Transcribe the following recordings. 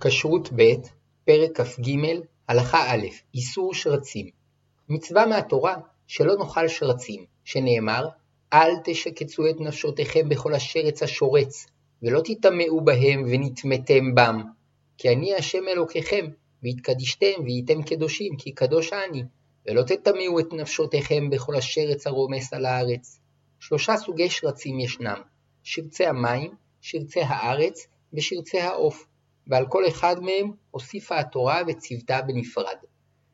כשרות ב', פרק כ"ג, הלכה א', איסור שרצים. מצווה מהתורה שלא נאכל שרצים, שנאמר אל תשקצו את נפשותיכם בכל אשר עץ השורץ, ולא תטמאו בהם ונטמאתם בם. כי אני השם אלוקיכם, והתקדישתם והייתם קדושים, כי קדוש אני, ולא תטמאו את נפשותיכם בכל אשר עץ הרומס על הארץ. שלושה סוגי שרצים ישנם, שרצי המים, שרצי הארץ ושרצי העוף. ועל כל אחד מהם הוסיפה התורה וציוותה בנפרד.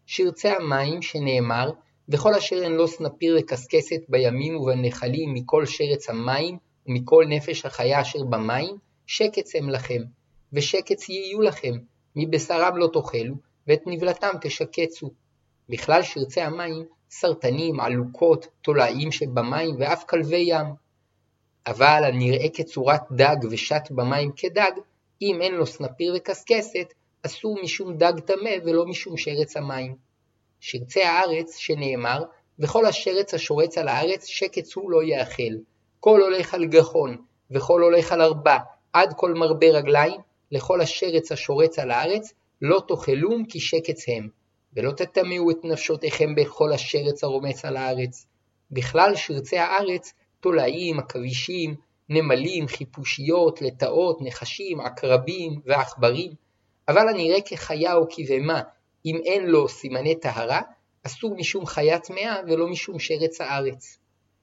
שרצי המים שנאמר וכל אשר אין לו סנפיר וקשקשת בימים ובנחלים מכל שרץ המים ומכל נפש החיה אשר במים, שקץ הם לכם, ושקץ יהיו לכם, מבשרם לא תאכלו, ואת נבלתם תשקצו. בכלל שרצי המים, סרטנים, עלוקות, תולעים שבמים ואף כלבי ים. אבל הנראה כצורת דג ושט במים כדג, אם אין לו סנפיר וקשקשת, אסור משום דג טמא ולא משום שרץ המים. שרצי הארץ, שנאמר, וכל השרץ השורץ על הארץ, שקץ הוא לא יאכל. כל הולך על גחון, וכל הולך על ארבע, עד כל מרבה רגליים, לכל השרץ השורץ על הארץ, לא תאכלום כי שקץ הם. ולא תטמאו את נפשותיכם בכל השרץ הרומץ על הארץ. בכלל שרצי הארץ, תולעים, עכבישים, נמלים, חיפושיות, לטאות, נחשים, עקרבים ועכברים, אבל הנראה כחיה או כבהמה, אם אין לו סימני טהרה, אסור משום חיה טמאה ולא משום שרץ הארץ.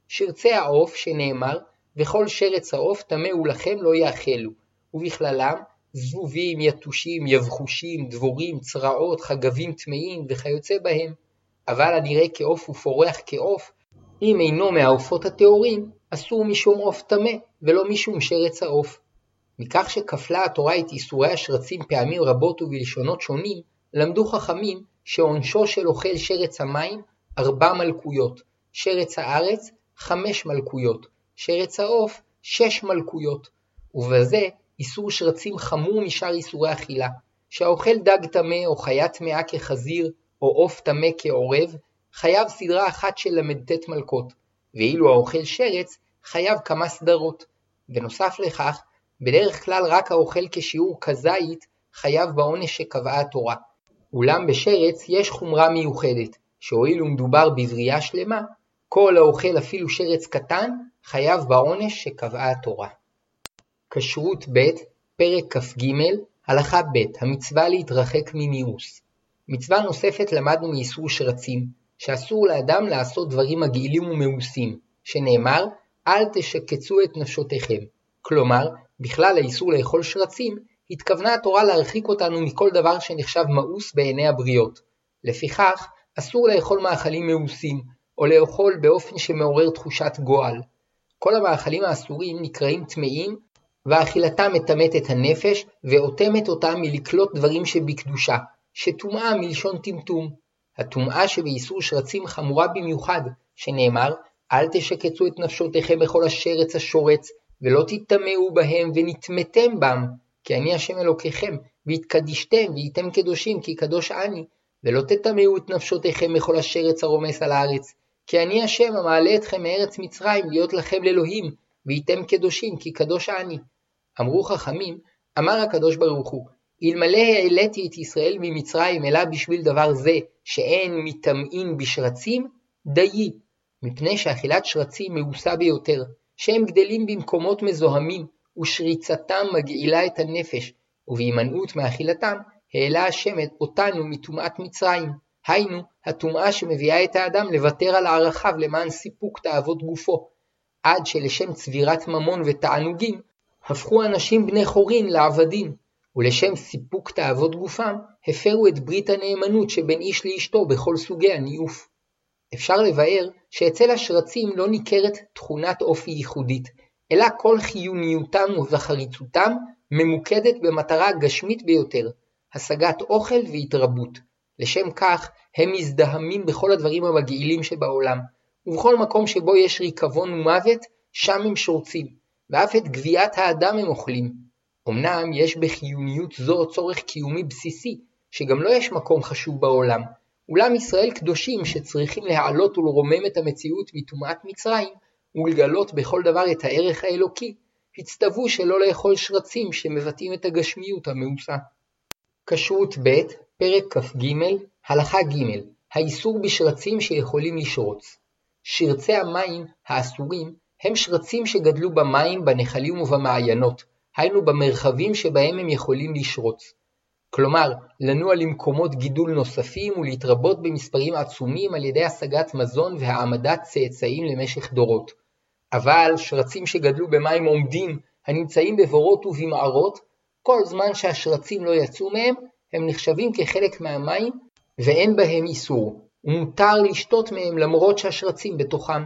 שרצי העוף, שנאמר, וכל שרץ העוף טמא הוא לכם לא יאכלו, ובכללם זבובים, יתושים, יבחושים, דבורים, צרעות, חגבים טמאים וכיוצא בהם. אבל הנראה כעוף ופורח כעוף, אם אינו מהעופות הטהורים, אסור משום עוף טמא, ולא משום שרץ העוף. מכך שכפלה התורה את איסורי השרצים פעמים רבות ובלשונות שונים, למדו חכמים שעונשו של אוכל שרץ המים ארבע מלכויות, שרץ הארץ חמש מלכויות, שרץ העוף שש מלכויות, ובזה איסור שרצים חמור משאר איסורי אכילה, שהאוכל דג טמא או חיה טמאה כחזיר, או עוף טמא כעורב, חייב סדרה אחת של ל"ט מלכות, ואילו האוכל שרץ חייב כמה סדרות. בנוסף לכך, בדרך כלל רק האוכל כשיעור כזית חייב בעונש שקבעה התורה. אולם בשרץ יש חומרה מיוחדת, שהואיל ומדובר בבריאה שלמה, כל האוכל אפילו שרץ קטן, חייב בעונש שקבעה התורה. כשרות ב', פרק כ"ג, הלכה ב', המצווה להתרחק ממיאוס. מצווה נוספת למדנו מאיסור שרצים, שאסור לאדם לעשות דברים מגעילים ומאוסים, שנאמר אל תשקצו את נפשותיכם. כלומר, בכלל האיסור לאכול שרצים, התכוונה התורה להרחיק אותנו מכל דבר שנחשב מאוס בעיני הבריות. לפיכך, אסור לאכול מאכלים מאוסים, או לאכול באופן שמעורר תחושת גועל. כל המאכלים האסורים נקראים טמאים, ואכילתם מטמאת את הנפש, ואוטמת אותם מלקלוט דברים שבקדושה, שטומאה מלשון טמטום. הטומאה שבאיסור שרצים חמורה במיוחד, שנאמר אל תשקצו את נפשותיכם בכל השרץ השורץ, ולא תטמאו בהם ונטמאתם בם, כי אני השם אלוקיכם, והתקדישתם והייתם קדושים, כי קדוש אני, ולא תטמאו את נפשותיכם בכל השרץ הרומס על הארץ, כי אני השם המעלה אתכם מארץ מצרים להיות לכם לאלוהים, והייתם קדושים, כי קדוש אני. אמרו חכמים, אמר הקדוש ברוך הוא, אלמלא העליתי את ישראל ממצרים אלא בשביל דבר זה, שאין מטמאים בשרצים, דיי, מפני שאכילת שרצים מאוסה ביותר, שהם גדלים במקומות מזוהמים, ושריצתם מגעילה את הנפש, ובהימנעות מאכילתם, העלה השם אותנו מטומאת מצרים, היינו, הטומאה שמביאה את האדם לוותר על ערכיו למען סיפוק תאוות גופו, עד שלשם צבירת ממון ותענוגים, הפכו אנשים בני חורין לעבדים, ולשם סיפוק תאוות גופם, הפרו את ברית הנאמנות שבין איש לאשתו בכל סוגי הניאוף. אפשר לבאר שאצל השרצים לא ניכרת תכונת אופי ייחודית, אלא כל חיוניותם וחריצותם ממוקדת במטרה הגשמית ביותר, השגת אוכל והתרבות. לשם כך הם מזדהמים בכל הדברים המגעילים שבעולם, ובכל מקום שבו יש ריקבון ומוות, שם הם שורצים, ואף את גוויית האדם הם אוכלים. אמנם יש בחיוניות זו צורך קיומי בסיסי, שגם לא יש מקום חשוב בעולם, אולם ישראל קדושים שצריכים להעלות ולרומם את המציאות מטומאת מצרים ולגלות בכל דבר את הערך האלוקי, הצטוו שלא לאכול שרצים שמבטאים את הגשמיות המאוסה. כשרות ב', פרק כ"ג, הלכה ג', האיסור בשרצים שיכולים לשרוץ. שרצי המים האסורים הם שרצים שגדלו במים, בנחלים ובמעיינות, היינו במרחבים שבהם הם יכולים לשרוץ. כלומר, לנוע למקומות גידול נוספים ולהתרבות במספרים עצומים על ידי השגת מזון והעמדת צאצאים למשך דורות. אבל שרצים שגדלו במים עומדים, הנמצאים בבורות ובמערות, כל זמן שהשרצים לא יצאו מהם, הם נחשבים כחלק מהמים ואין בהם איסור, ומותר לשתות מהם למרות שהשרצים בתוכם.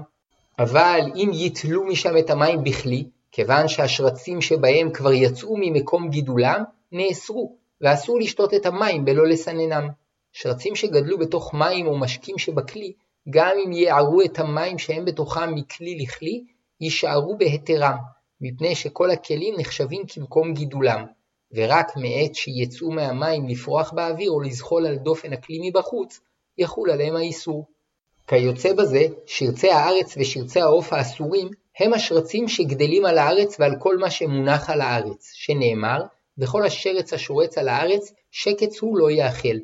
אבל אם יתלו משם את המים בכלי, כיוון שהשרצים שבהם כבר יצאו ממקום גידולם, נאסרו, ואסור לשתות את המים בלא לסננם. שרצים שגדלו בתוך מים או משקים שבכלי, גם אם יערו את המים שהם בתוכם מכלי לכלי, יישארו בהיתרם, מפני שכל הכלים נחשבים כמקום גידולם, ורק מעת שיצאו מהמים לפרוח באוויר או לזחול על דופן הכלי מבחוץ, יחול עליהם האיסור. כיוצא בזה, שרצי הארץ ושרצי העוף האסורים הם השרצים שגדלים על הארץ ועל כל מה שמונח על הארץ, שנאמר, וכל השרץ השורץ על הארץ, שקץ הוא לא יאכל.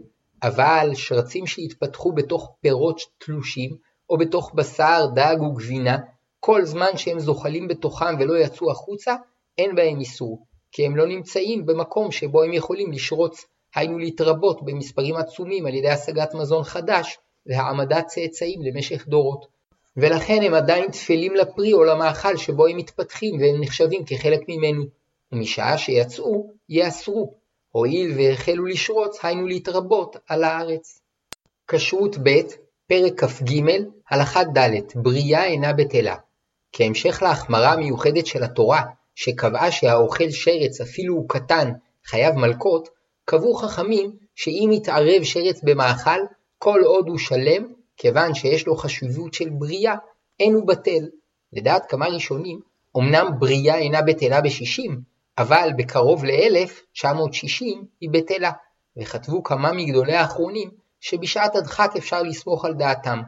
אבל שרצים שהתפתחו בתוך פירות תלושים, או בתוך בשר, דג וגבינה, כל זמן שהם זוחלים בתוכם ולא יצאו החוצה, אין בהם איסור, כי הם לא נמצאים במקום שבו הם יכולים לשרוץ, היינו להתרבות במספרים עצומים על ידי השגת מזון חדש והעמדת צאצאים למשך דורות. ולכן הם עדיין תפלים לפרי או למאכל שבו הם מתפתחים והם נחשבים כחלק ממנו, ומשעה שיצאו, יאסרו, הואיל והחלו לשרוץ, היינו להתרבות על הארץ. כשרות ב', פרק כ"ג, הלכה ד', בריאה אינה בטלה. כהמשך להחמרה המיוחדת של התורה, שקבעה שהאוכל שרץ אפילו הוא קטן, חייב מלקות, קבעו חכמים שאם יתערב שרץ במאכל, כל עוד הוא שלם, כיוון שיש לו חשיבות של בריאה, אין הוא בטל. לדעת כמה ראשונים, אמנם בריאה אינה בטלה בשישים, אבל בקרוב ל-1960 היא בטלה, וכתבו כמה מגדולי האחרונים שבשעת הדחק אפשר לסמוך על דעתם.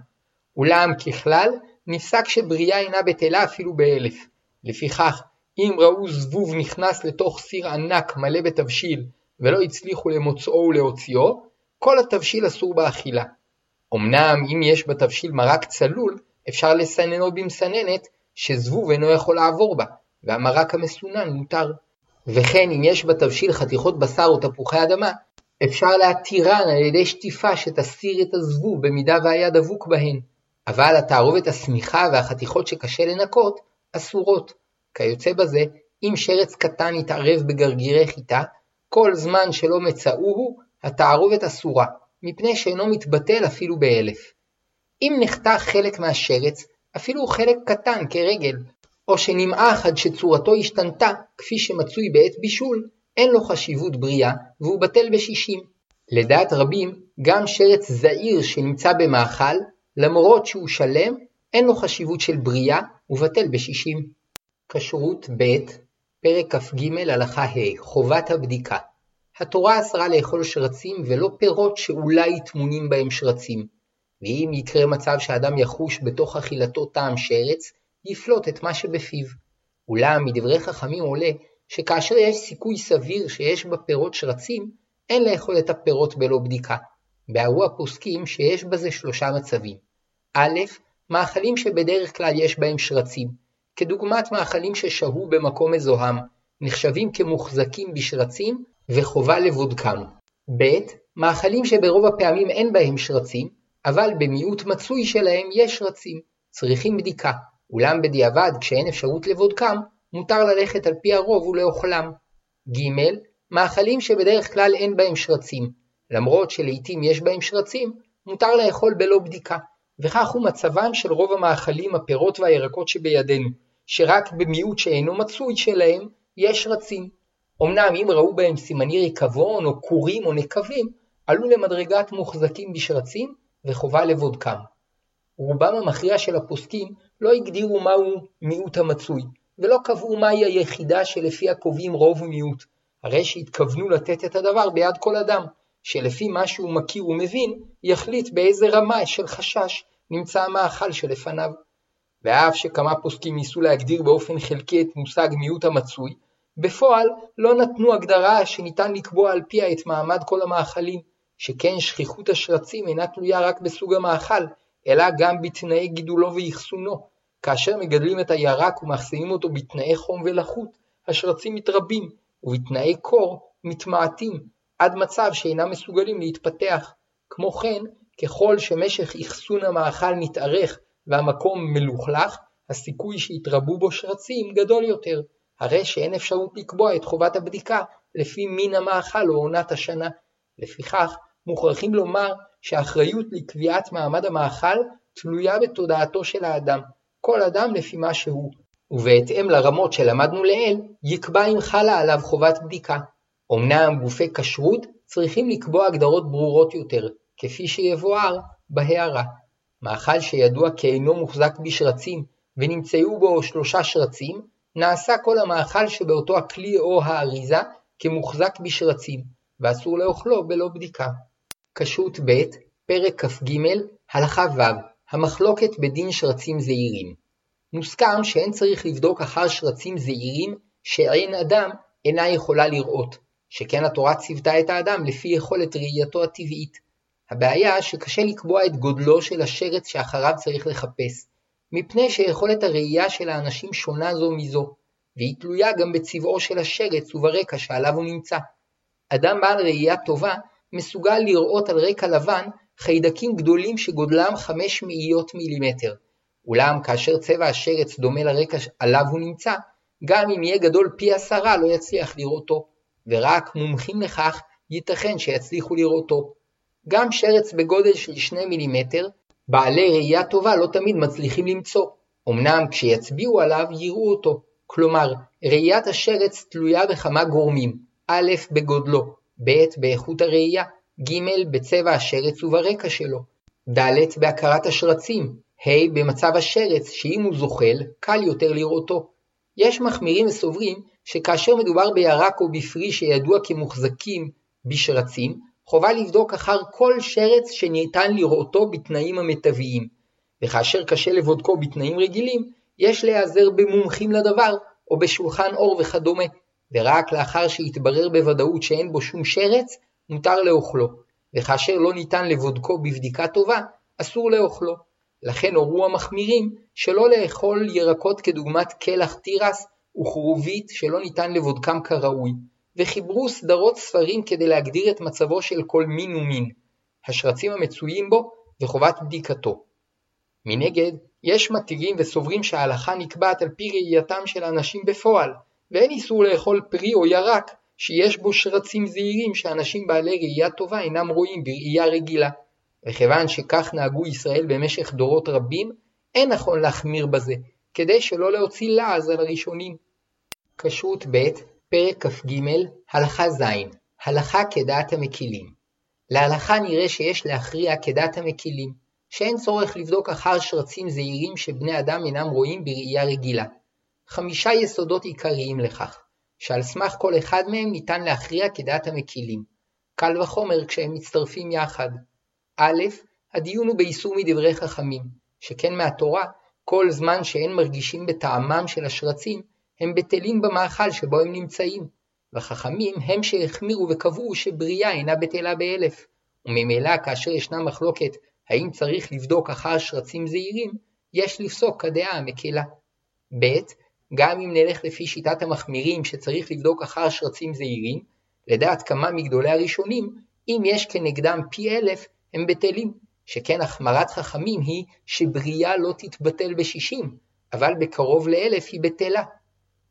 אולם ככלל, נפסק שבריאה אינה בטלה אפילו באלף. לפיכך, אם ראו זבוב נכנס לתוך סיר ענק מלא בתבשיל, ולא הצליחו למוצאו ולהוציאו, כל התבשיל אסור באכילה. אמנם אם יש בתבשיל מרק צלול, אפשר לסננו במסננת שזבוב אינו יכול לעבור בה, והמרק המסונן מותר. וכן אם יש בתבשיל חתיכות בשר או תפוחי אדמה, אפשר להתירן על ידי שטיפה שתסיר את הזבוב במידה והיה דבוק בהן. אבל התערובת השמיכה והחתיכות שקשה לנקות, אסורות. כיוצא בזה, אם שרץ קטן יתערב בגרגירי חיטה, כל זמן שלא מצאוהו, התערובת אסורה, מפני שאינו מתבטל אפילו באלף. אם נחתך חלק מהשרץ, אפילו חלק קטן כרגל, או שנמעך עד שצורתו השתנתה, כפי שמצוי בעת בישול, אין לו חשיבות בריאה, והוא בטל בשישים. לדעת רבים, גם שרץ זעיר שנמצא במאכל, למרות שהוא שלם, אין לו חשיבות של בריאה, ובטל בשישים. כשרות ב', פרק כ"ג הלכה ה' חובת הבדיקה התורה אסרה לאכול שרצים ולא פירות שאולי טמונים בהם שרצים. ואם יקרה מצב שאדם יחוש בתוך אכילתו טעם שרץ, יפלוט את מה שבפיו. אולם מדברי חכמים עולה שכאשר יש סיכוי סביר שיש בפירות שרצים, אין לאכול את הפירות בלא בדיקה. בערו הפוסקים שיש בזה שלושה מצבים. א', מאכלים שבדרך כלל יש בהם שרצים, כדוגמת מאכלים ששהו במקום מזוהם, נחשבים כמוחזקים בשרצים וחובה לבודקם. ב. מאכלים שברוב הפעמים אין בהם שרצים, אבל במיעוט מצוי שלהם יש שרצים, צריכים בדיקה, אולם בדיעבד כשאין אפשרות לבודקם, מותר ללכת על פי הרוב ולאוכלם. ג. מאכלים שבדרך כלל אין בהם שרצים, למרות שלעיתים יש בהם שרצים, מותר לאכול בלא בדיקה, וכך הוא מצבם של רוב המאכלים, הפירות והירקות שבידינו, שרק במיעוט שאינו מצוי שלהם יש שרצים. אמנם אם ראו בהם סימני ריקבון או כורים או נקבים, עלו למדרגת מוחזקים בשרצים וחובה לבודקם. רובם המכריע של הפוסקים לא הגדירו מהו מיעוט המצוי, ולא קבעו מהי היחידה שלפיה קובעים רוב ומיעוט, הרי שהתכוונו לתת את הדבר ביד כל אדם, שלפי מה שהוא מכיר ומבין, יחליט באיזה רמה של חשש נמצא המאכל שלפניו. ואף שכמה פוסקים ניסו להגדיר באופן חלקי את מושג מיעוט המצוי, בפועל לא נתנו הגדרה שניתן לקבוע על פיה את מעמד כל המאכלים, שכן שכיחות השרצים אינה תלויה רק בסוג המאכל, אלא גם בתנאי גידולו ואחסונו. כאשר מגדלים את הירק ומאחסנים אותו בתנאי חום ולחות, השרצים מתרבים, ובתנאי קור מתמעטים, עד מצב שאינם מסוגלים להתפתח. כמו כן, ככל שמשך אחסון המאכל מתארך והמקום מלוכלך, הסיכוי שיתרבו בו שרצים גדול יותר, הרי שאין אפשרות לקבוע את חובת הבדיקה לפי מין המאכל או עונת השנה. לפיכך, מוכרחים לומר שהאחריות לקביעת מעמד המאכל תלויה בתודעתו של האדם, כל אדם לפי מה שהוא, ובהתאם לרמות שלמדנו לעיל, יקבע אם חלה עליו חובת בדיקה. אמנם גופי כשרות צריכים לקבוע הגדרות ברורות יותר, כפי שיבואר בהערה. מאכל שידוע כאינו מוחזק בשרצים, ונמצאו בו שלושה שרצים, נעשה כל המאכל שבאותו הכלי או האריזה כמוחזק בשרצים, ואסור לאוכלו בלא בדיקה. כשרות ב', פרק כ"ג, הלכה ו', המחלוקת בדין שרצים זעירים. מוסכם שאין צריך לבדוק אחר שרצים זעירים שעין אדם אינה יכולה לראות, שכן התורה ציוותה את האדם לפי יכולת ראייתו הטבעית. הבעיה שקשה לקבוע את גודלו של השרץ שאחריו צריך לחפש, מפני שיכולת הראייה של האנשים שונה זו מזו, והיא תלויה גם בצבעו של השרץ וברקע שעליו הוא נמצא. אדם בעל ראייה טובה מסוגל לראות על רקע לבן חיידקים גדולים שגודלם חמש מאיות מילימטר. אולם כאשר צבע השרץ דומה לרקע עליו הוא נמצא, גם אם יהיה גדול פי עשרה לא יצליח לראותו, ורק מומחים לכך ייתכן שיצליחו לראותו. גם שרץ בגודל של שני מילימטר, בעלי ראייה טובה לא תמיד מצליחים למצוא, אמנם כשיצביעו עליו יראו אותו, כלומר ראיית השרץ תלויה בכמה גורמים, א' בגודלו, ב' באיכות הראייה, ג' בצבע השרץ וברקע שלו, ד' בהכרת השרצים, ה' במצב השרץ שאם הוא זוחל, קל יותר לראותו. יש מחמירים וסוברים שכאשר מדובר בירק או בפרי שידוע כמוחזקים בשרצים, חובה לבדוק אחר כל שרץ שניתן לראותו בתנאים המיטביים, וכאשר קשה לבודקו בתנאים רגילים, יש להיעזר במומחים לדבר, או בשולחן אור וכדומה, ורק לאחר שיתברר בוודאות שאין בו שום שרץ, מותר לאוכלו, וכאשר לא ניתן לבודקו בבדיקה טובה, אסור לאוכלו. לכן הורו המחמירים שלא לאכול ירקות כדוגמת קלח תירס וכרובית שלא ניתן לבודקם כראוי, וחיברו סדרות ספרים כדי להגדיר את מצבו של כל מין ומין, השרצים המצויים בו וחובת בדיקתו. מנגד, יש מתירים וסוברים שההלכה נקבעת על פי ראייתם של האנשים בפועל, ואין איסור לאכול פרי או ירק שיש בו שרצים זעירים שאנשים בעלי ראייה טובה אינם רואים בראייה רגילה. וכיוון שכך נהגו ישראל במשך דורות רבים, אין נכון להחמיר בזה, כדי שלא להוציא לעז על הראשונים. כשרות ב', פרק כ"ג, הלכה ז', הלכה כדעת המקילים. להלכה נראה שיש להכריע כדעת המקילים, שאין צורך לבדוק אחר שרצים זעירים שבני אדם אינם רואים בראייה רגילה. חמישה יסודות עיקריים לכך, שעל סמך כל אחד מהם ניתן להכריע כדעת המקילים. קל וחומר כשהם מצטרפים יחד. א', הדיון הוא באיסור מדברי חכמים, שכן מהתורה, כל זמן שאין מרגישים בטעמם של השרצים, הם בטלים במאכל שבו הם נמצאים, וחכמים הם שהחמירו וקבעו שבריאה אינה בטלה באלף, וממילא כאשר ישנה מחלוקת האם צריך לבדוק אחר שרצים זעירים, יש לפסוק כדעה המקלה. ב. גם אם נלך לפי שיטת המחמירים שצריך לבדוק אחר שרצים זעירים, לדעת כמה מגדולי הראשונים, אם יש כנגדם פי אלף, הם בטלים, שכן החמרת חכמים היא שבריאה לא תתבטל בשישים, אבל בקרוב לאלף היא בטלה.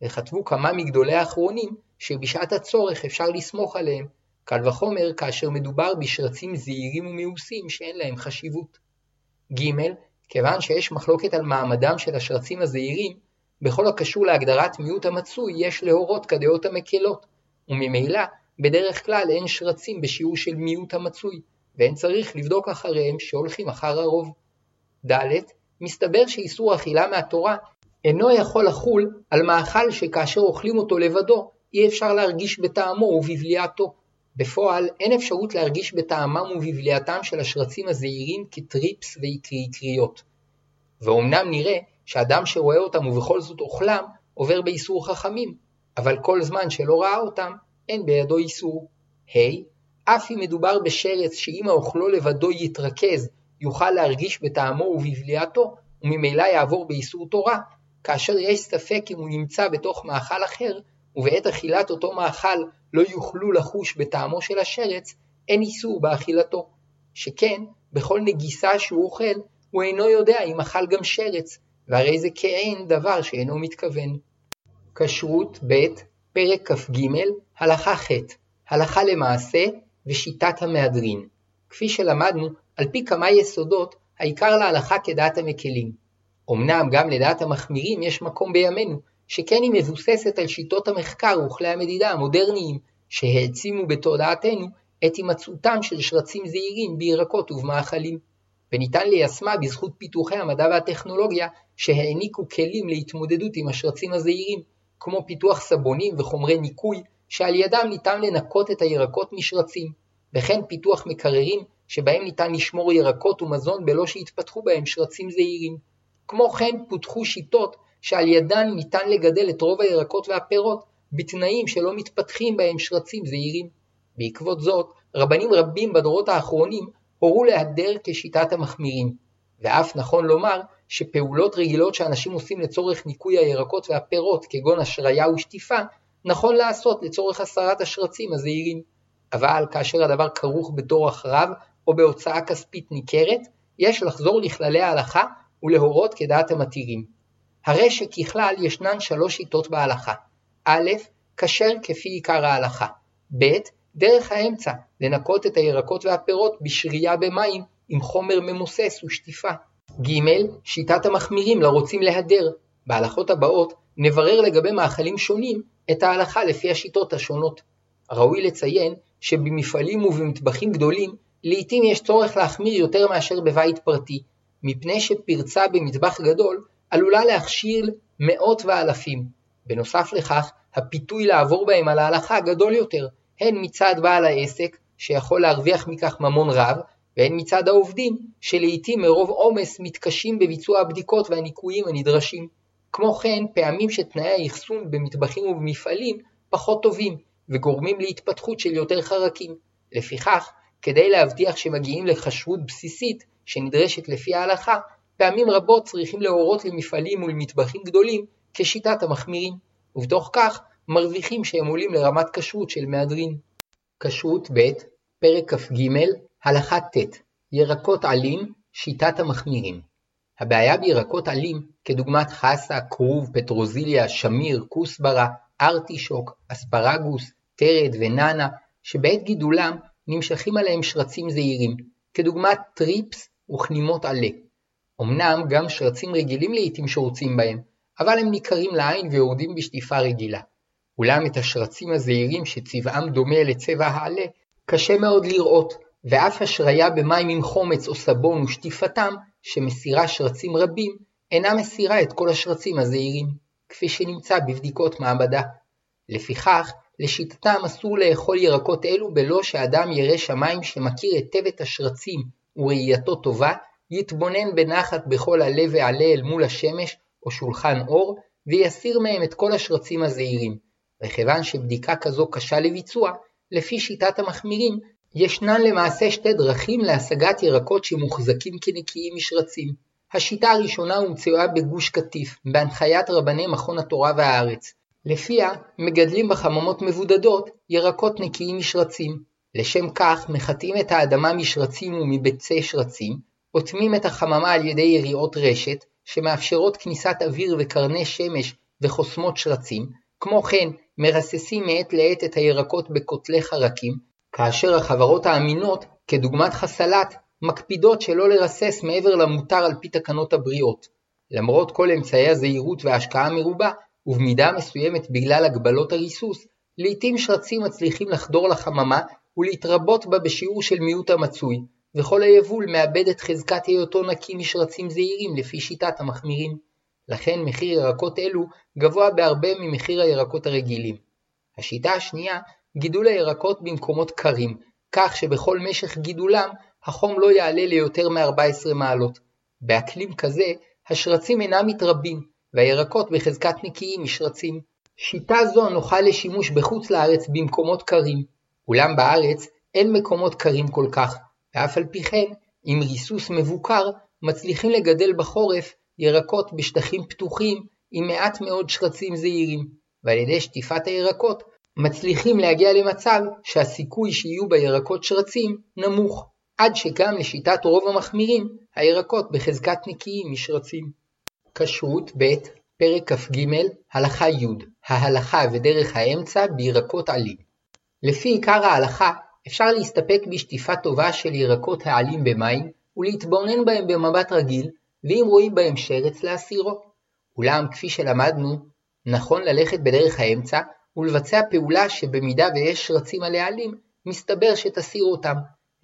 וכתבו כמה מגדולי האחרונים שבשעת הצורך אפשר לסמוך עליהם, קל וחומר כאשר מדובר בשרצים זעירים ומאוסים שאין להם חשיבות. ג. כיוון שיש מחלוקת על מעמדם של השרצים הזעירים, בכל הקשור להגדרת מיעוט המצוי יש להורות כדעות המקלות, וממילא בדרך כלל אין שרצים בשיעור של מיעוט המצוי, ואין צריך לבדוק אחריהם שהולכים אחר הרוב. ד. מסתבר שאיסור אכילה מהתורה אינו יכול לחול על מאכל שכאשר אוכלים אותו לבדו, אי אפשר להרגיש בטעמו ובבליעתו. בפועל אין אפשרות להרגיש בטעמם ובבליעתם של השרצים הזעירים כטריפס ואקריות. ואומנם נראה שאדם שרואה אותם ובכל זאת אוכלם, עובר באיסור חכמים, אבל כל זמן שלא ראה אותם, אין בידו איסור. ה. Hey, אף אם מדובר בשרץ שאם האוכלו לבדו יתרכז, יוכל להרגיש בטעמו ובבליעתו, וממילא יעבור באיסור תורה, כאשר יש ספק אם הוא נמצא בתוך מאכל אחר, ובעת אכילת אותו מאכל לא יוכלו לחוש בטעמו של השרץ, אין איסור באכילתו. שכן, בכל נגיסה שהוא אוכל, הוא אינו יודע אם אכל גם שרץ, והרי זה כאין דבר שאינו מתכוון. כשרות ב' פרק כ"ג הלכה ח' הלכה למעשה ושיטת המהדרין. כפי שלמדנו, על פי כמה יסודות, העיקר להלכה כדעת המקלים. אמנם גם לדעת המחמירים יש מקום בימינו, שכן היא מבוססת על שיטות המחקר וכלי המדידה המודרניים, שהעצימו בתודעתנו את הימצאותם של שרצים זעירים בירקות ובמאכלים. וניתן ליישמה בזכות פיתוחי המדע והטכנולוגיה שהעניקו כלים להתמודדות עם השרצים הזעירים, כמו פיתוח סבונים וחומרי ניקוי, שעל ידם ניתן לנקות את הירקות משרצים, וכן פיתוח מקררים שבהם ניתן לשמור ירקות ומזון בלא שיתפתחו בהם שרצים זעירים. כמו כן פותחו שיטות שעל ידן ניתן לגדל את רוב הירקות והפירות בתנאים שלא מתפתחים בהם שרצים זעירים. בעקבות זאת, רבנים רבים בדורות האחרונים הורו להדר כשיטת המחמירים, ואף נכון לומר שפעולות רגילות שאנשים עושים לצורך ניקוי הירקות והפירות כגון השריה ושטיפה, נכון לעשות לצורך הסרת השרצים הזעירים. אבל כאשר הדבר כרוך בדורח רב או בהוצאה כספית ניכרת, יש לחזור לכללי ההלכה ולהורות כדעת המתירים. הרי שככלל ישנן שלוש שיטות בהלכה א', כשר כפי עיקר ההלכה, ב', דרך האמצע, לנקות את הירקות והפירות בשרייה במים עם חומר ממוסס ושטיפה. ג. שיטת המחמירים לרוצים להדר. בהלכות הבאות נברר לגבי מאכלים שונים את ההלכה לפי השיטות השונות. ראוי לציין שבמפעלים ובמטבחים גדולים לעתים יש צורך להחמיר יותר מאשר בבית פרטי, מפני שפרצה במטבח גדול עלולה להכשיל מאות ואלפים. בנוסף לכך, הפיתוי לעבור בהם על ההלכה גדול יותר, הן מצד בעל העסק, שיכול להרוויח מכך ממון רב, והן מצד העובדים, שלעיתים מרוב עומס מתקשים בביצוע הבדיקות והניקויים הנדרשים. כמו כן, פעמים שתנאי האחסון במטבחים ובמפעלים פחות טובים, וגורמים להתפתחות של יותר חרקים. לפיכך, כדי להבטיח שמגיעים לכשרות בסיסית, שנדרשת לפי ההלכה, פעמים רבות צריכים להורות למפעלים ולמטבחים גדולים כשיטת המחמירים, ובתוך כך מרוויחים שהם עולים לרמת כשרות של מהדרין. כשרות ב', פרק כ"ג, הלכה ט', ירקות עלים, שיטת המחמירים. הבעיה בירקות עלים, כדוגמת חסה, כרוב, פטרוזיליה, שמיר, כוסברה, ארטישוק, אספרגוס, תרד וננה, שבעת גידולם נמשכים עליהם שרצים זעירים, כדוגמת טריפס וכנימות עלה. אמנם גם שרצים רגילים לעיתים שורצים בהם, אבל הם ניכרים לעין ויורדים בשטיפה רגילה. אולם את השרצים הזעירים שצבעם דומה לצבע העלה, קשה מאוד לראות, ואף השריה במים עם חומץ או סבון ושטיפתם, שמסירה שרצים רבים, אינה מסירה את כל השרצים הזעירים, כפי שנמצא בבדיקות מעבדה. לפיכך, לשיטתם אסור לאכול ירקות אלו בלא שאדם ירא שמיים שמכיר היטב את השרצים וראייתו טובה, יתבונן בנחת בכל עלה ועלה אל מול השמש או שולחן אור, ויסיר מהם את כל השרצים הזעירים. וכיוון שבדיקה כזו קשה לביצוע, לפי שיטת המחמירים, ישנן למעשה שתי דרכים להשגת ירקות שמוחזקים כנקיים משרצים. השיטה הראשונה הומצאה בגוש קטיף, בהנחיית רבני מכון התורה והארץ. לפיה מגדלים בחממות מבודדות ירקות נקיים משרצים. לשם כך מחטאים את האדמה משרצים ומביצי שרצים, אוטמים את החממה על ידי יריעות רשת, שמאפשרות כניסת אוויר וקרני שמש וחוסמות שרצים, כמו כן מרססים מעת לעת את הירקות בקוטלי חרקים, כאשר החברות האמינות, כדוגמת חסלת, מקפידות שלא לרסס מעבר למותר על פי תקנות הבריאות. למרות כל אמצעי הזהירות וההשקעה המרובה, ובמידה מסוימת בגלל הגבלות הריסוס, לעתים שרצים מצליחים לחדור לחממה ולהתרבות בה בשיעור של מיעוט המצוי, וכל היבול מאבד את חזקת היותו נקי משרצים זעירים לפי שיטת המחמירים. לכן מחיר ירקות אלו גבוה בהרבה ממחיר הירקות הרגילים. השיטה השנייה, גידול הירקות במקומות קרים, כך שבכל משך גידולם החום לא יעלה ליותר מ-14 מעלות. באקלים כזה, השרצים אינם מתרבים, והירקות בחזקת נקיים משרצים. שיטה זו נוחה לשימוש בחוץ לארץ במקומות קרים, אולם בארץ אין מקומות קרים כל כך, ואף על פי כן, עם ריסוס מבוקר, מצליחים לגדל בחורף ירקות בשטחים פתוחים עם מעט מאוד שרצים זעירים, ועל ידי שטיפת הירקות מצליחים להגיע למצב שהסיכוי שיהיו בירקות שרצים נמוך, עד שגם לשיטת רוב המחמירים, הירקות בחזקת נקיים משרצים. כשרות ב' פרק כ"ג הלכה י' ההלכה ודרך האמצע בירקות עלים. לפי עיקר ההלכה, אפשר להסתפק בשטיפה טובה של ירקות העלים במים, ולהתבונן בהם במבט רגיל, ואם רואים בהם שרץ להסירו. אולם, כפי שלמדנו, נכון ללכת בדרך האמצע, ולבצע פעולה שבמידה ויש שרצים על העלים, מסתבר שתסיר אותם.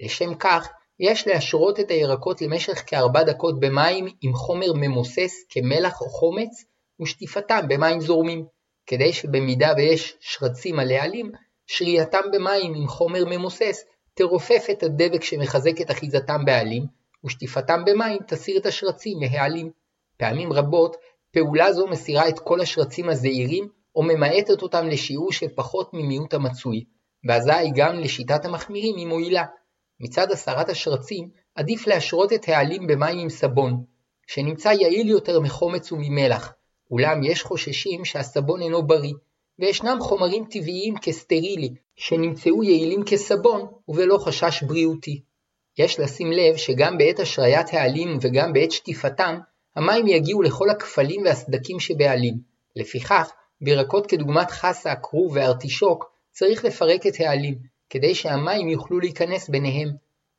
לשם כך, יש להשרות את הירקות למשך כארבע דקות במים עם חומר ממוסס כמלח או חומץ, ושטיפתם במים זורמים, כדי שבמידה ויש שרצים על העלים, שרייתם במים עם חומר ממוסס תרופף את הדבק שמחזק את אחיזתם בעלים, ושטיפתם במים תסיר את השרצים מהעלים. פעמים רבות, פעולה זו מסירה את כל השרצים הזעירים, או ממעטת אותם לשיעור של פחות ממיעוט המצוי, ואזי גם לשיטת המחמירים היא מועילה. מצד הסרת השרצים, עדיף להשרות את העלים במים עם סבון, שנמצא יעיל יותר מחומץ וממלח, אולם יש חוששים שהסבון אינו בריא, וישנם חומרים טבעיים כסטרילי, שנמצאו יעילים כסבון ובלא חשש בריאותי. יש לשים לב שגם בעת השריית העלים וגם בעת שטיפתם, המים יגיעו לכל הכפלים והסדקים שבעלים. לפיכך, בירקות כדוגמת חסה, כרוב וארטישוק, צריך לפרק את העלים, כדי שהמים יוכלו להיכנס ביניהם,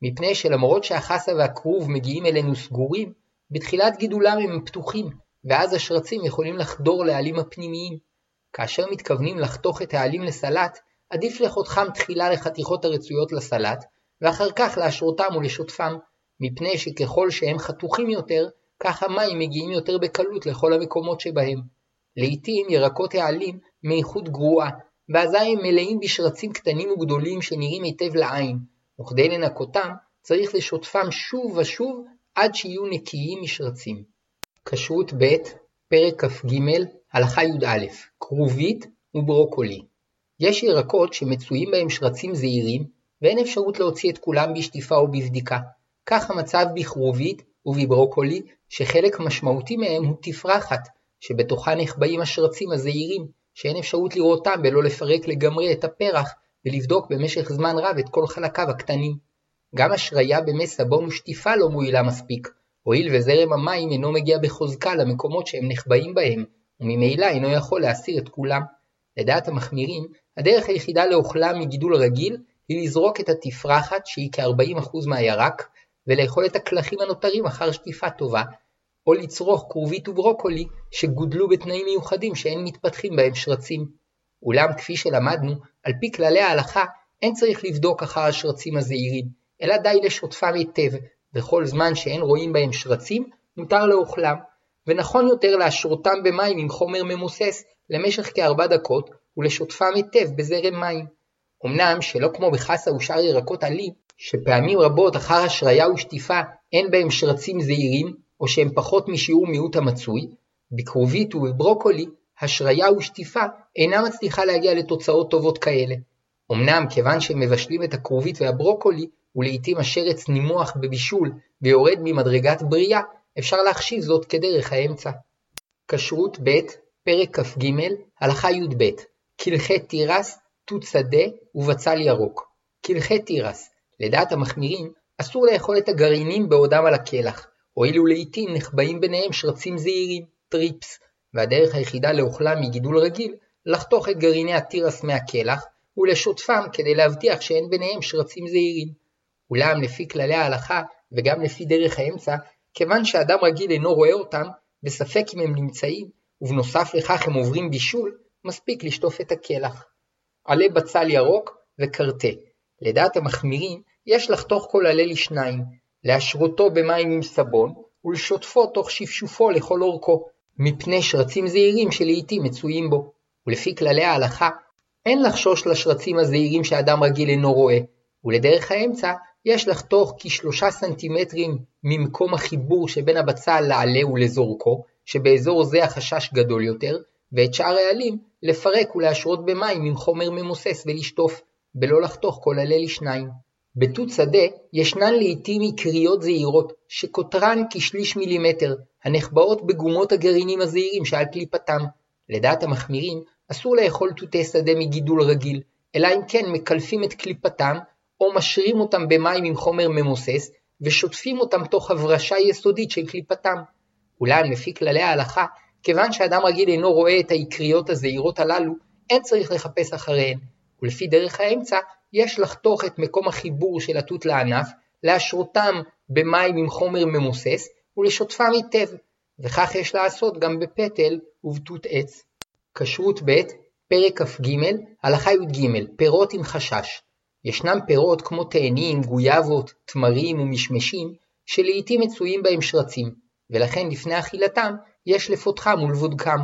מפני שלמרות שהחסה והכרוב מגיעים אלינו סגורים, בתחילת גידולם הם פתוחים, ואז השרצים יכולים לחדור לעלים הפנימיים. כאשר מתכוונים לחתוך את העלים לסלט, עדיף לחותכם תחילה לחתיכות הרצויות לסלט, ואחר כך להשרותם ולשוטפם, מפני שככל שהם חתוכים יותר, כך המים מגיעים יותר בקלות לכל המקומות שבהם. לעתים ירקות העלים מאיכות גרועה, ואזי הם מלאים בשרצים קטנים וגדולים שנראים היטב לעין, וכדי לנקותם צריך לשוטפם שוב ושוב עד שיהיו נקיים משרצים. כשרות ב' פרק כ"ג הלכה י"א כרובית וברוקולי יש ירקות שמצויים בהם שרצים זעירים ואין אפשרות להוציא את כולם בשטיפה או בבדיקה. כך המצב בכרובית ובברוקולי שחלק משמעותי מהם הוא תפרחת שבתוכה נחבאים השרצים הזעירים שאין אפשרות לראותם בלא לפרק לגמרי את הפרח ולבדוק במשך זמן רב את כל חלקיו הקטנים. גם השריה במי סבון ושטיפה לא מועילה מספיק, הואיל וזרם המים אינו מגיע בחוזקה למקומות שהם נחבאים בהם, וממילא אינו יכול להסיר את כולם. לדעת המחמירים, הדרך היחידה לאוכלם מגידול רגיל היא לזרוק את התפרחת שהיא כ-40% מהירק, ולאכול את הקלחים הנותרים אחר שטיפה טובה, או לצרוך כרובית וברוקולי שגודלו בתנאים מיוחדים שאין מתפתחים בהם שרצים. אולם כפי שלמדנו, על פי כללי ההלכה, אין צריך לבדוק אחר השרצים הזעירים, אלא די לשוטפם היטב, וכל זמן שאין רואים בהם שרצים, מותר לאוכלם, ונכון יותר להשרותם במים עם חומר ממוסס למשך כארבע דקות, ולשוטפם היטב בזרם מים. אמנם שלא כמו בחסה ושאר ירקות עלים, שפעמים רבות אחר השריה ושטיפה אין בהם שרצים זעירים, או שהם פחות משיעור מיעוט המצוי, בכרובית ובברוקולי, השריה ושטיפה אינה מצליחה להגיע לתוצאות טובות כאלה. אמנם כיוון שמבשלים את הכרובית והברוקולי, ולעיתים השרץ נימוח בבישול ויורד ממדרגת בריאה, אפשר להחשיב זאת כדרך האמצע. כשרות ב' פרק כ"ג הלכה י"ב קלחי תירס, תות שדה ובצל ירוק. קלחי תירס לדעת המחמירים, אסור לאכול את הגרעינים בעודם על הקלח, הואיל ולעיתים נחבאים ביניהם שרצים זעירים, טריפס, והדרך היחידה לאוכלם מגידול רגיל, לחתוך את גרעיני התירס מהקלח, ולשוטפם כדי להבטיח שאין ביניהם שרצים זעירים. אולם לפי כללי ההלכה וגם לפי דרך האמצע, כיוון שאדם רגיל אינו רואה אותם, בספק אם הם נמצאים, ובנוסף לכך הם עוברים בישול, מספיק לשטוף את הקלח. עלה בצל ירוק וקרטה. לדעת המחמירים, יש לחתוך כל עלה לשניים, להשרותו במים עם סבון, ולשוטפו תוך שפשופו לכל אורכו, מפני שרצים זעירים שלעיתים מצויים בו. ולפי כללי ההלכה, אין לחשוש לשרצים הזעירים שאדם רגיל אינו רואה, ולדרך האמצע יש לחתוך כשלושה סנטימטרים ממקום החיבור שבין הבצל לעלה ולזורקו, שבאזור זה החשש גדול יותר, ואת שאר העלים לפרק ולהשרות במים עם חומר ממוסס ולשטוף, בלא לחתוך כל עלה לשניים. בתות שדה ישנן לעיתים עיקריות זעירות, שקוטרן כשליש מילימטר, הנחבאות בגומות הגרעינים הזעירים שעל קליפתם. לדעת המחמירים, אסור לאכול תותי שדה מגידול רגיל, אלא אם כן מקלפים את קליפתם, או משרים אותם במים עם חומר ממוסס, ושוטפים אותם תוך הברשה יסודית של קליפתם. אולם לפי כללי ההלכה, כיוון שאדם רגיל אינו רואה את העיקריות הזעירות הללו, אין צריך לחפש אחריהן, ולפי דרך האמצע, יש לחתוך את מקום החיבור של התות לענף, להשרותם במים עם חומר ממוסס, ולשוטפם היטב, וכך יש לעשות גם בפטל ובתות עץ. כשרות ב', פרק כ"ג, הלכה י"ג, פירות עם חשש. ישנם פירות כמו תאנים, גויאבות, תמרים ומשמשים, שלעיתים מצויים בהם שרצים, ולכן לפני אכילתם יש לפותחם ולבודקם.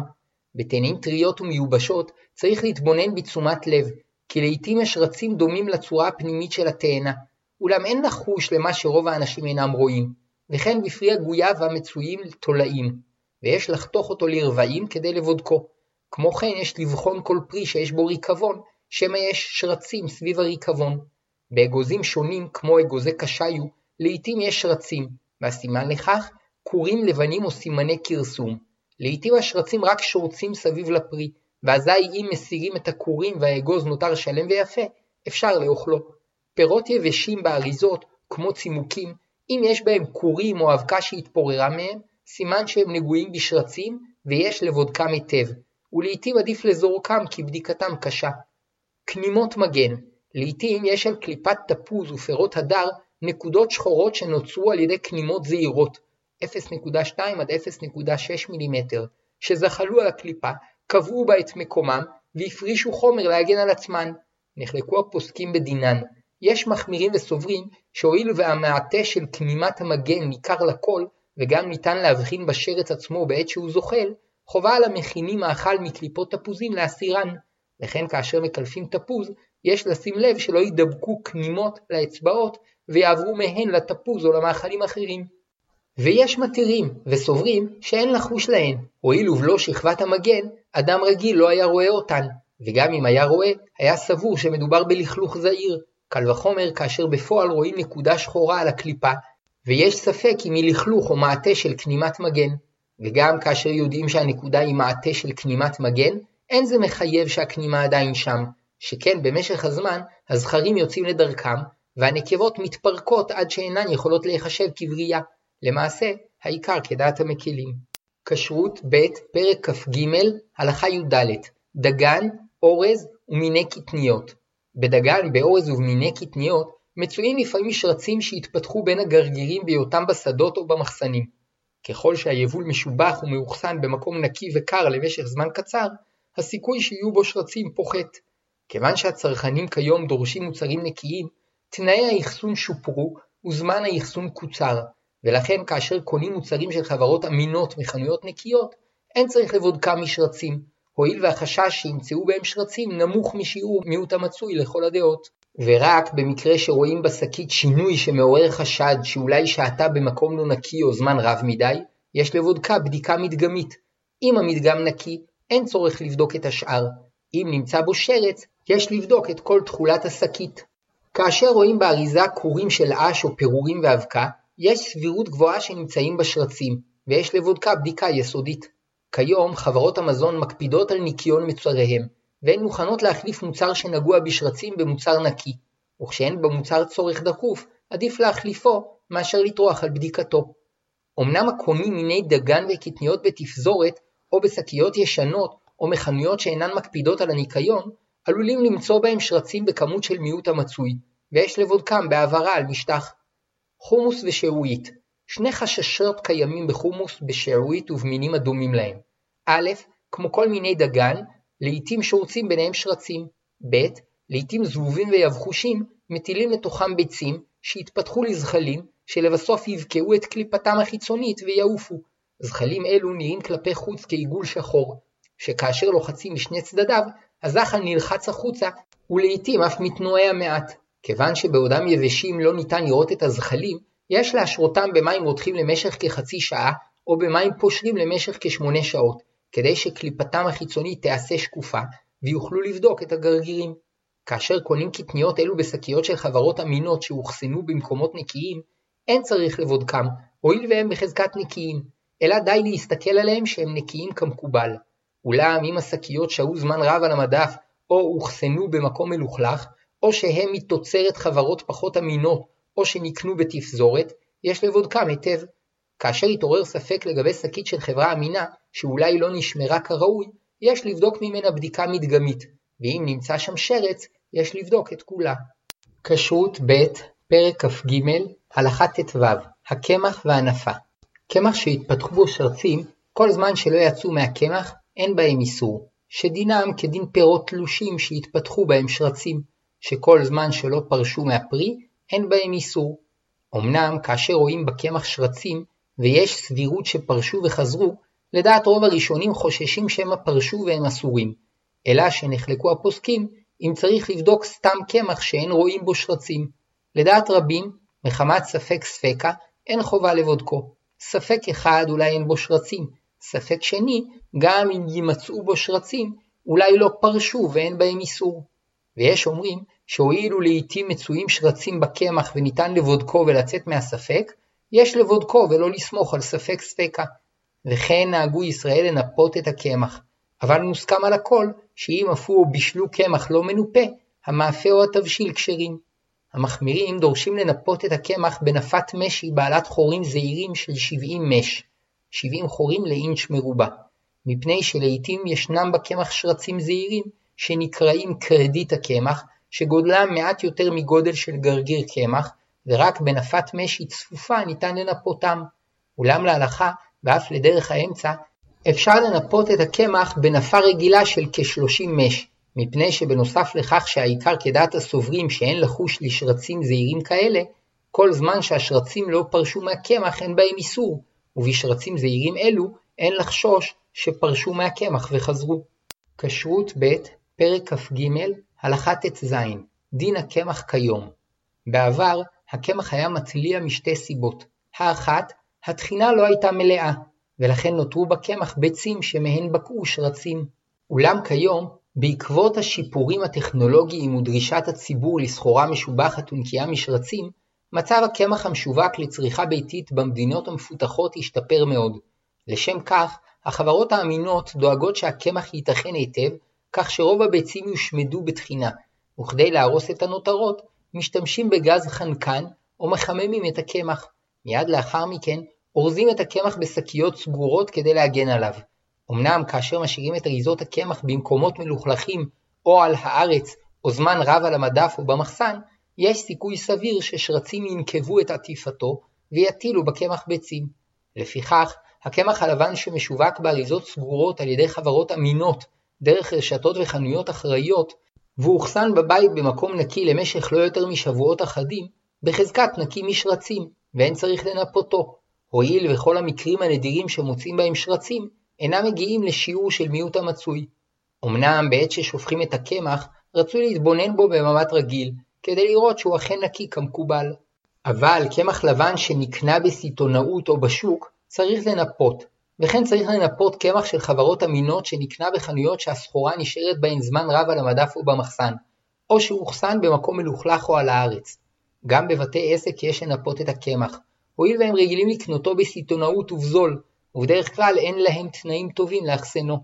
בתאנים טריות ומיובשות צריך להתבונן בתשומת לב, כי לעיתים יש רצים דומים לצורה הפנימית של התאנה, אולם אין לחוש למה שרוב האנשים אינם רואים, וכן בפרי הגויאבה מצויים תולעים, ויש לחתוך אותו לרבעים כדי לבודקו. כמו כן יש לבחון כל פרי שיש בו ריקבון, שמא יש שרצים סביב הריקבון. באגוזים שונים, כמו אגוזי קשיו, לעיתים יש שרצים, והסימן לכך, כורים לבנים או סימני כרסום. לעיתים השרצים רק שורצים סביב לפרי, ואזי אם מסירים את הכורים והאגוז נותר שלם ויפה, אפשר לאוכלו. פירות יבשים באריזות, כמו צימוקים, אם יש בהם כורים או אבקה שהתפוררה מהם, סימן שהם נגועים בשרצים ויש לבודקם היטב, ולעיתים עדיף לזורקם כי בדיקתם קשה. כנימות מגן לעיתים יש על קליפת תפוז ופירות הדר נקודות שחורות שנוצרו על ידי כנימות זעירות 0.2 עד 0.6 מילימטר, שזחלו על הקליפה, קבעו בה את מקומם והפרישו חומר להגן על עצמן. נחלקו הפוסקים בדינן. יש מחמירים וסוברים שהואיל והמעטה של כנימת המגן ניכר לכל, וגם ניתן להבחין בשרץ עצמו בעת שהוא זוחל, חובה על המכינים מאכל מקליפות תפוזים להסירן. וכן כאשר מקלפים תפוז, יש לשים לב שלא יידבקו כנימות לאצבעות ויעברו מהן לתפוז או למאכלים אחרים. ויש מתירים וסוברים שאין לחוש להן, הואיל ובלא שכבת המגן, אדם רגיל לא היה רואה אותן, וגם אם היה רואה, היה סבור שמדובר בלכלוך זעיר, קל וחומר כאשר בפועל רואים נקודה שחורה על הקליפה, ויש ספק אם היא לכלוך או מעטה של כנימת מגן. וגם כאשר יודעים שהנקודה היא מעטה של כנימת מגן, אין זה מחייב שהכנימה עדיין שם, שכן במשך הזמן הזכרים יוצאים לדרכם, והנקבות מתפרקות עד שאינן יכולות להיחשב כבריאה. למעשה, העיקר כדעת המקילים. כשרות ב' פרק כ"ג הלכה י"ד דגן, אורז ומיני קטניות. בדגן, באורז ובמיני קטניות מצויים לפעמים שרצים שהתפתחו בין הגרגירים בהיותם בשדות או במחסנים. ככל שהיבול משובח ומאוחסן במקום נקי וקר למשך זמן קצר, הסיכוי שיהיו בו שרצים פוחת. כיוון שהצרכנים כיום דורשים מוצרים נקיים, תנאי האחסון שופרו וזמן האחסון קוצר, ולכן כאשר קונים מוצרים של חברות אמינות מחנויות נקיות, אין צריך לבודקם משרצים, הואיל והחשש שימצאו בהם שרצים נמוך משיעור מיעוט המצוי לכל הדעות. ורק במקרה שרואים בשקית שינוי שמעורר חשד שאולי שהתה במקום לא נקי או זמן רב מדי, יש לבודקה בדיקה מדגמית. אם המדגם נקי, אין צורך לבדוק את השאר. אם נמצא בו שרץ, יש לבדוק את כל תכולת השקית. כאשר רואים באריזה כורים של אש או פירורים ואבקה, יש סבירות גבוהה שנמצאים בשרצים, ויש לבודקה בדיקה יסודית. כיום חברות המזון מקפידות על ניקיון מוצריהם, והן מוכנות להחליף מוצר שנגוע בשרצים במוצר נקי, וכשאין במוצר צורך דחוף, עדיף להחליפו מאשר לטרוח על בדיקתו. אמנם הקונים מיני דגן וקטניות בתפזורת, או בשקיות ישנות, או מחנויות שאינן מקפידות על הניקיון, עלולים למצוא בהם שרצים בכמות של מיעוט המצוי, ויש לבודקם בהעברה על משטח. חומוס ושעועית שני חששות קיימים בחומוס, בשעועית ובמינים הדומים להם. א', כמו כל מיני דגן, לעתים שורצים ביניהם שרצים. ב. לעתים זבובים ויבחושים מטילים לתוכם ביצים שהתפתחו לזחלים שלבסוף יבקעו את קליפתם החיצונית ויעופו. זחלים אלו נראים כלפי חוץ כעיגול שחור, שכאשר לוחצים משני צדדיו, הזחל נלחץ החוצה ולעיתים אף מתנועע מעט. כיוון שבעודם יבשים לא ניתן לראות את הזחלים, יש להשרותם במים רותחים למשך כחצי שעה, או במים פושרים למשך כשמונה שעות, כדי שקליפתם החיצונית תיעשה שקופה, ויוכלו לבדוק את הגרגירים. כאשר קונים קטניות אלו בשקיות של חברות אמינות שאוחסנו במקומות נקיים, אין צריך לבודקם, הואיל והם בחזקת נקיים, אלא די להסתכל עליהם שהם נקיים כמקובל. אולם אם השקיות שהו זמן רב על המדף, או אוחסנו במקום מלוכלך, או שהם מתוצרת חברות פחות אמינות, או שנקנו בתפזורת, יש לבודקם היטב. כאשר יתעורר ספק לגבי שקית של חברה אמינה, שאולי לא נשמרה כראוי, יש לבדוק ממנה בדיקה מדגמית, ואם נמצא שם שרץ, יש לבדוק את כולה. כשרות ב' פרק כ"ג הלכה ט"ו הקמח והנפה קמח שהתפתחו בו שרצים, כל זמן שלא יצאו מהקמח, אין בהם איסור, שדינם כדין פירות תלושים שהתפתחו בהם שרצים, שכל זמן שלא פרשו מהפרי, אין בהם איסור. אמנם כאשר רואים בקמח שרצים, ויש סבירות שפרשו וחזרו, לדעת רוב הראשונים חוששים שמא פרשו והם אסורים, אלא שנחלקו הפוסקים אם צריך לבדוק סתם קמח שאין רואים בו שרצים. לדעת רבים, מחמת ספק ספקה, אין חובה לבודקו. ספק אחד אולי אין בו שרצים, ספק שני, גם אם יימצאו בו שרצים, אולי לא פרשו ואין בהם איסור. ויש אומרים שהואילו לעיתים מצויים שרצים בקמח וניתן לבודקו ולצאת מהספק, יש לבודקו ולא לסמוך על ספק ספקה. וכן נהגו ישראל לנפות את הקמח, אבל מוסכם על הכל שאם אפו או בישלו קמח לא מנופה, המאפה או התבשיל כשרים. המחמירים דורשים לנפות את הקמח בנפת משי בעלת חורים זעירים של 70 מש, 70 חורים לאינץ' מרובע, מפני שלעיתים ישנם בקמח שרצים זעירים שנקראים קרדיט הקמח, שגודלם מעט יותר מגודל של גרגיר קמח, ורק בנפת משי צפופה ניתן לנפותם. אולם להלכה, ואף לדרך האמצע, אפשר לנפות את הקמח בנפה רגילה של כ-30 מש, מפני שבנוסף לכך שהעיקר כדעת הסוברים שאין לחוש לשרצים זעירים כאלה, כל זמן שהשרצים לא פרשו מהקמח אין בהם איסור, ובשרצים זעירים אלו אין לחשוש שפרשו מהקמח וחזרו. כשרות ב' פרק כ"ג הלכה ט"ז דין הקמח כיום בעבר הקמח היה מתליע משתי סיבות האחת, התחינה לא הייתה מלאה, ולכן נותרו בקמח ביצים שמהן בקעו שרצים. אולם כיום, בעקבות השיפורים הטכנולוגיים ודרישת הציבור לסחורה משובחת ונקייה משרצים, מצב הקמח המשווק לצריכה ביתית במדינות המפותחות השתפר מאוד. לשם כך, החברות האמינות דואגות שהקמח ייתכן היטב, כך שרוב הביצים יושמדו בתחינה, וכדי להרוס את הנותרות, משתמשים בגז חנקן או מחממים את הקמח. מיד לאחר מכן, אורזים את הקמח בשקיות סגורות כדי להגן עליו. אמנם כאשר משאירים את אריזות הקמח במקומות מלוכלכים או על הארץ או זמן רב על המדף או במחסן, יש סיכוי סביר ששרצים ינקבו את עטיפתו ויטילו בקמח ביצים. לפיכך, הקמח הלבן שמשווק באריזות סגורות על ידי חברות אמינות דרך רשתות וחנויות אחראיות, ואוחסן בבית במקום נקי למשך לא יותר משבועות אחדים, בחזקת נקי משרצים, ואין צריך לנפותו, הואיל וכל המקרים הנדירים שמוצאים בהם שרצים, אינם מגיעים לשיעור של מיעוט המצוי. אמנם בעת ששופכים את הקמח, רצוי להתבונן בו במבט רגיל, כדי לראות שהוא אכן נקי כמקובל. אבל קמח לבן שנקנה בסיטונאות או בשוק, צריך לנפות, וכן צריך לנפות קמח של חברות אמינות שנקנה בחנויות שהסחורה נשארת בהן זמן רב על המדף או במחסן, או שאוחסן במקום מלוכלך או על הארץ. גם בבתי עסק יש לנפות את הקמח, הואיל והם רגילים לקנותו בסיטונאות ובזול, ובדרך כלל אין להם תנאים טובים לאחסנו.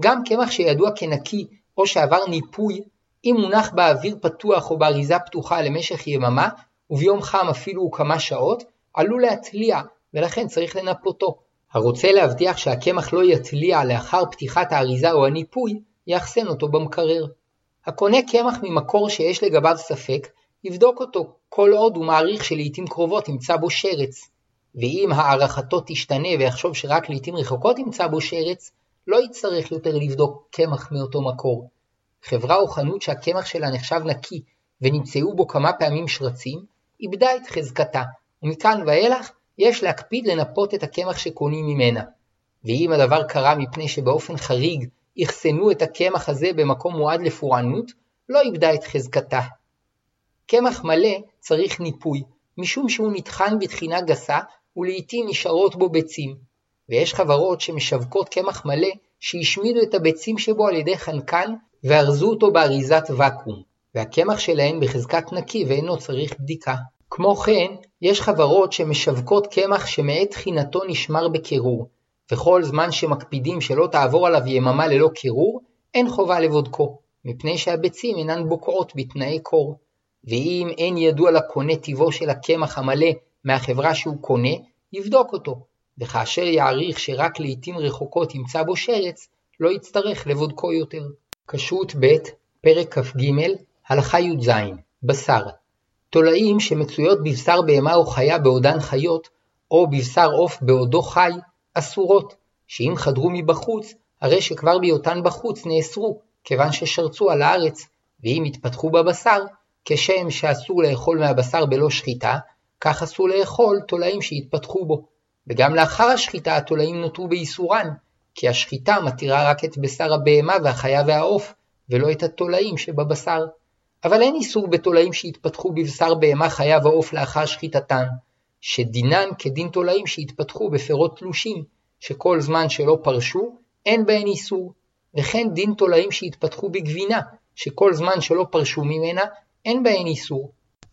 גם קמח שידוע כנקי או שעבר ניפוי, אם מונח באוויר פתוח או באריזה פתוחה למשך יממה, וביום חם אפילו כמה שעות, עלול להתליע, ולכן צריך לנפותו. הרוצה להבטיח שהקמח לא יתליע לאחר פתיחת האריזה או הניפוי, יאחסן אותו במקרר. הקונה קמח ממקור שיש לגביו ספק, יבדוק אותו כל עוד הוא מעריך שלעיתים קרובות ימצא בו שרץ. ואם הערכתו תשתנה ויחשוב שרק לעיתים רחוקות ימצא בו שרץ, לא יצטרך יותר לבדוק קמח מאותו מקור. חברה או חנות שהקמח שלה נחשב נקי ונמצאו בו כמה פעמים שרצים, איבדה את חזקתה, ומכאן ואילך יש להקפיד לנפות את הקמח שקונים ממנה. ואם הדבר קרה מפני שבאופן חריג אחסנו את הקמח הזה במקום מועד לפורענות, לא איבדה את חזקתה. קמח מלא צריך ניפוי, משום שהוא נטחן בתחינה גסה ולעיתים נשארות בו ביצים. ויש חברות שמשווקות קמח מלא שהשמידו את הביצים שבו על ידי חנקן וארזו אותו באריזת ואקום, והקמח שלהן בחזקת נקי ואינו צריך בדיקה. כמו כן, יש חברות שמשווקות קמח שמעת תחינתו נשמר בקירור, וכל זמן שמקפידים שלא תעבור עליו יממה ללא קירור, אין חובה לבודקו, מפני שהביצים אינן בוקעות בתנאי קור. ואם אין ידוע לקונה טיבו של הקמח המלא מהחברה שהוא קונה, יבדוק אותו, וכאשר יעריך שרק לעתים רחוקות ימצא בו שרץ, לא יצטרך לבודקו יותר. כשרות ב', פרק כ"ג, הלכה י"ז, בשר. תולעים שמצויות בבשר בהמה או חיה בעודן חיות, או בבשר עוף בעודו חי, אסורות, שאם חדרו מבחוץ, הרי שכבר בהיותן בחוץ נאסרו, כיוון ששרצו על הארץ, ואם התפתחו בבשר, כשם שאסור לאכול מהבשר בלא שחיטה, כך אסור לאכול תולעים שהתפתחו בו. וגם לאחר השחיטה התולעים נותרו באיסורן, כי השחיטה מתירה רק את בשר הבהמה והחיה והעוף, ולא את התולעים שבבשר. אבל אין איסור בתולעים שהתפתחו בבשר בהמה חיה ועוף לאחר שחיטתן, שדינן כדין תולעים שהתפתחו בפירות תלושים, שכל זמן שלא פרשו, אין בהן איסור. וכן דין תולעים שהתפתחו בגבינה, שכל זמן שלא פרשו ממנה, אין בהן איסור.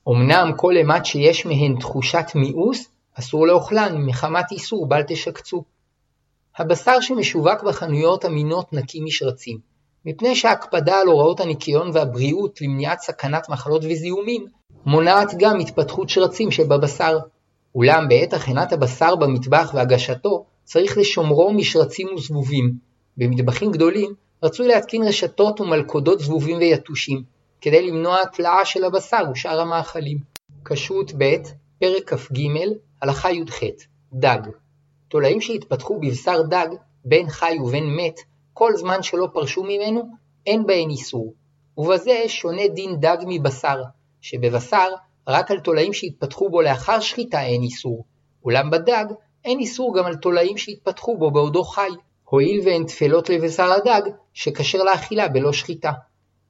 אמנם כל אימת שיש מהן תחושת מיאוס, אסור לאוכלן מחמת איסור בל תשקצו. הבשר שמשווק בחנויות אמינות נקי משרצים, מפני שההקפדה על הוראות הניקיון והבריאות למניעת סכנת מחלות וזיהומים, מונעת גם התפתחות שרצים שבבשר. אולם בעת הכנת הבשר במטבח והגשתו, צריך לשומרו משרצים וזבובים. במטבחים גדולים רצוי להתקין רשתות ומלכודות זבובים ויתושים, כדי למנוע התלאה של הבשר ושאר המאכלים. כשרות ב', פרק כ"ג, הלכה י"ח דג תולעים שהתפתחו בבשר דג, בין חי ובין מת, כל זמן שלא פרשו ממנו, אין בהן איסור. ובזה שונה דין דג מבשר, שבבשר רק על תולעים שהתפתחו בו לאחר שחיטה אין איסור, אולם בדג אין איסור גם על תולעים שהתפתחו בו בעודו חי, הואיל והן טפלות לבשר הדג, שכשר לאכילה בלא שחיטה.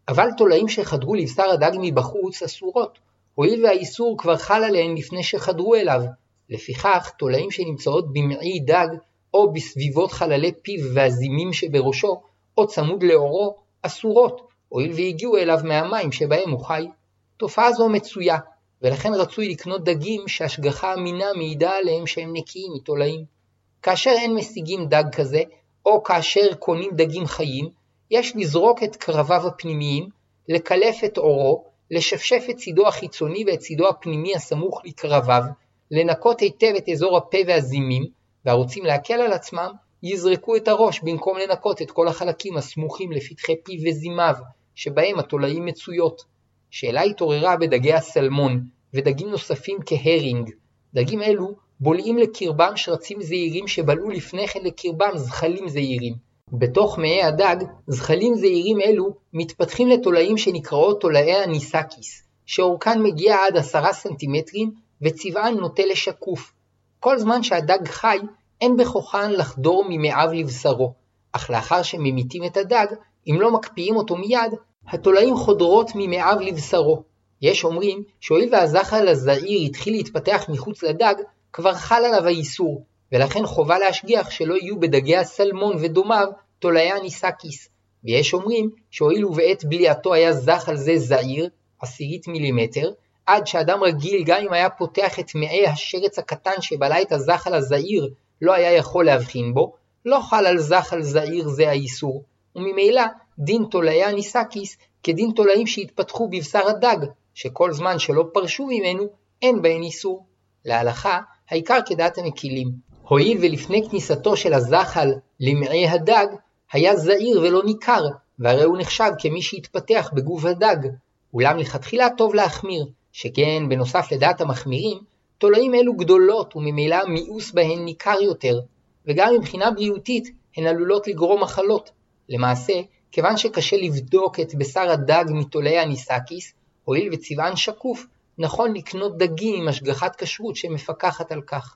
אבל תולעים שחדרו לבשר הדג מבחוץ אסורות, הואיל והאיסור כבר חל עליהן לפני שחדרו אליו, לפיכך תולעים שנמצאות במעי דג או בסביבות חללי פיו והזימים שבראשו, או צמוד לאורו, אסורות, הואיל והגיעו אליו מהמים שבהם הוא חי. תופעה זו מצויה, ולכן רצוי לקנות דגים שהשגחה אמינה מעידה עליהם שהם נקיים מתולעים. כאשר אין משיגים דג כזה, או כאשר קונים דגים חיים, יש לזרוק את קרביו הפנימיים, לקלף את עורו, לשפשף את צידו החיצוני ואת צידו הפנימי הסמוך לקרביו, לנקות היטב את אזור הפה והזימים, והרוצים להקל על עצמם, יזרקו את הראש במקום לנקות את כל החלקים הסמוכים לפתחי פיו וזימיו, שבהם התולעים מצויות. שאלה התעוררה בדגי הסלמון, ודגים נוספים כהרינג. דגים אלו בולעים לקרבם שרצים זעירים שבלעו לפני כן לקרבם זחלים זעירים. בתוך מעי הדג, זחלים זעירים אלו מתפתחים לתולעים שנקראות תולעי הניסקיס, שאורכן מגיע עד עשרה סנטימטרים וצבען נוטה לשקוף. כל זמן שהדג חי, אין בכוחן לחדור ממעיו לבשרו, אך לאחר שממיתים את הדג, אם לא מקפיאים אותו מיד, התולעים חודרות ממעיו לבשרו. יש אומרים שהואיל והזחל הזעיר התחיל להתפתח מחוץ לדג, כבר חל עליו האיסור, ולכן חובה להשגיח שלא יהיו בדגי הסלמון ודומיו תולעי הניסקיס. ויש אומרים שהואיל ובעת בליעתו היה זחל זה זעיר, עשירית מילימטר, עד שאדם רגיל גם אם היה פותח את מעי השרץ הקטן שבלע את הזחל הזעיר לא היה יכול להבחין בו, לא חל על זחל זעיר זה האיסור, וממילא דין תולעי הניסקיס כדין תולעים שהתפתחו בבשר הדג, שכל זמן שלא פרשו ממנו, אין בהן איסור. להלכה, העיקר כדעת המקילים. הואיל ולפני כניסתו של הזחל למעי הדג, היה זעיר ולא ניכר, והרי הוא נחשב כמי שהתפתח בגוף הדג. אולם לכתחילה טוב להחמיר, שכן בנוסף לדעת המחמירים, תולעים אלו גדולות וממילא מיאוס בהן ניכר יותר, וגם מבחינה בריאותית הן עלולות לגרום מחלות. למעשה, כיוון שקשה לבדוק את בשר הדג מתולעי הניסקיס, הואיל וצבען שקוף, נכון לקנות דגים עם השגחת כשרות שמפקחת על כך.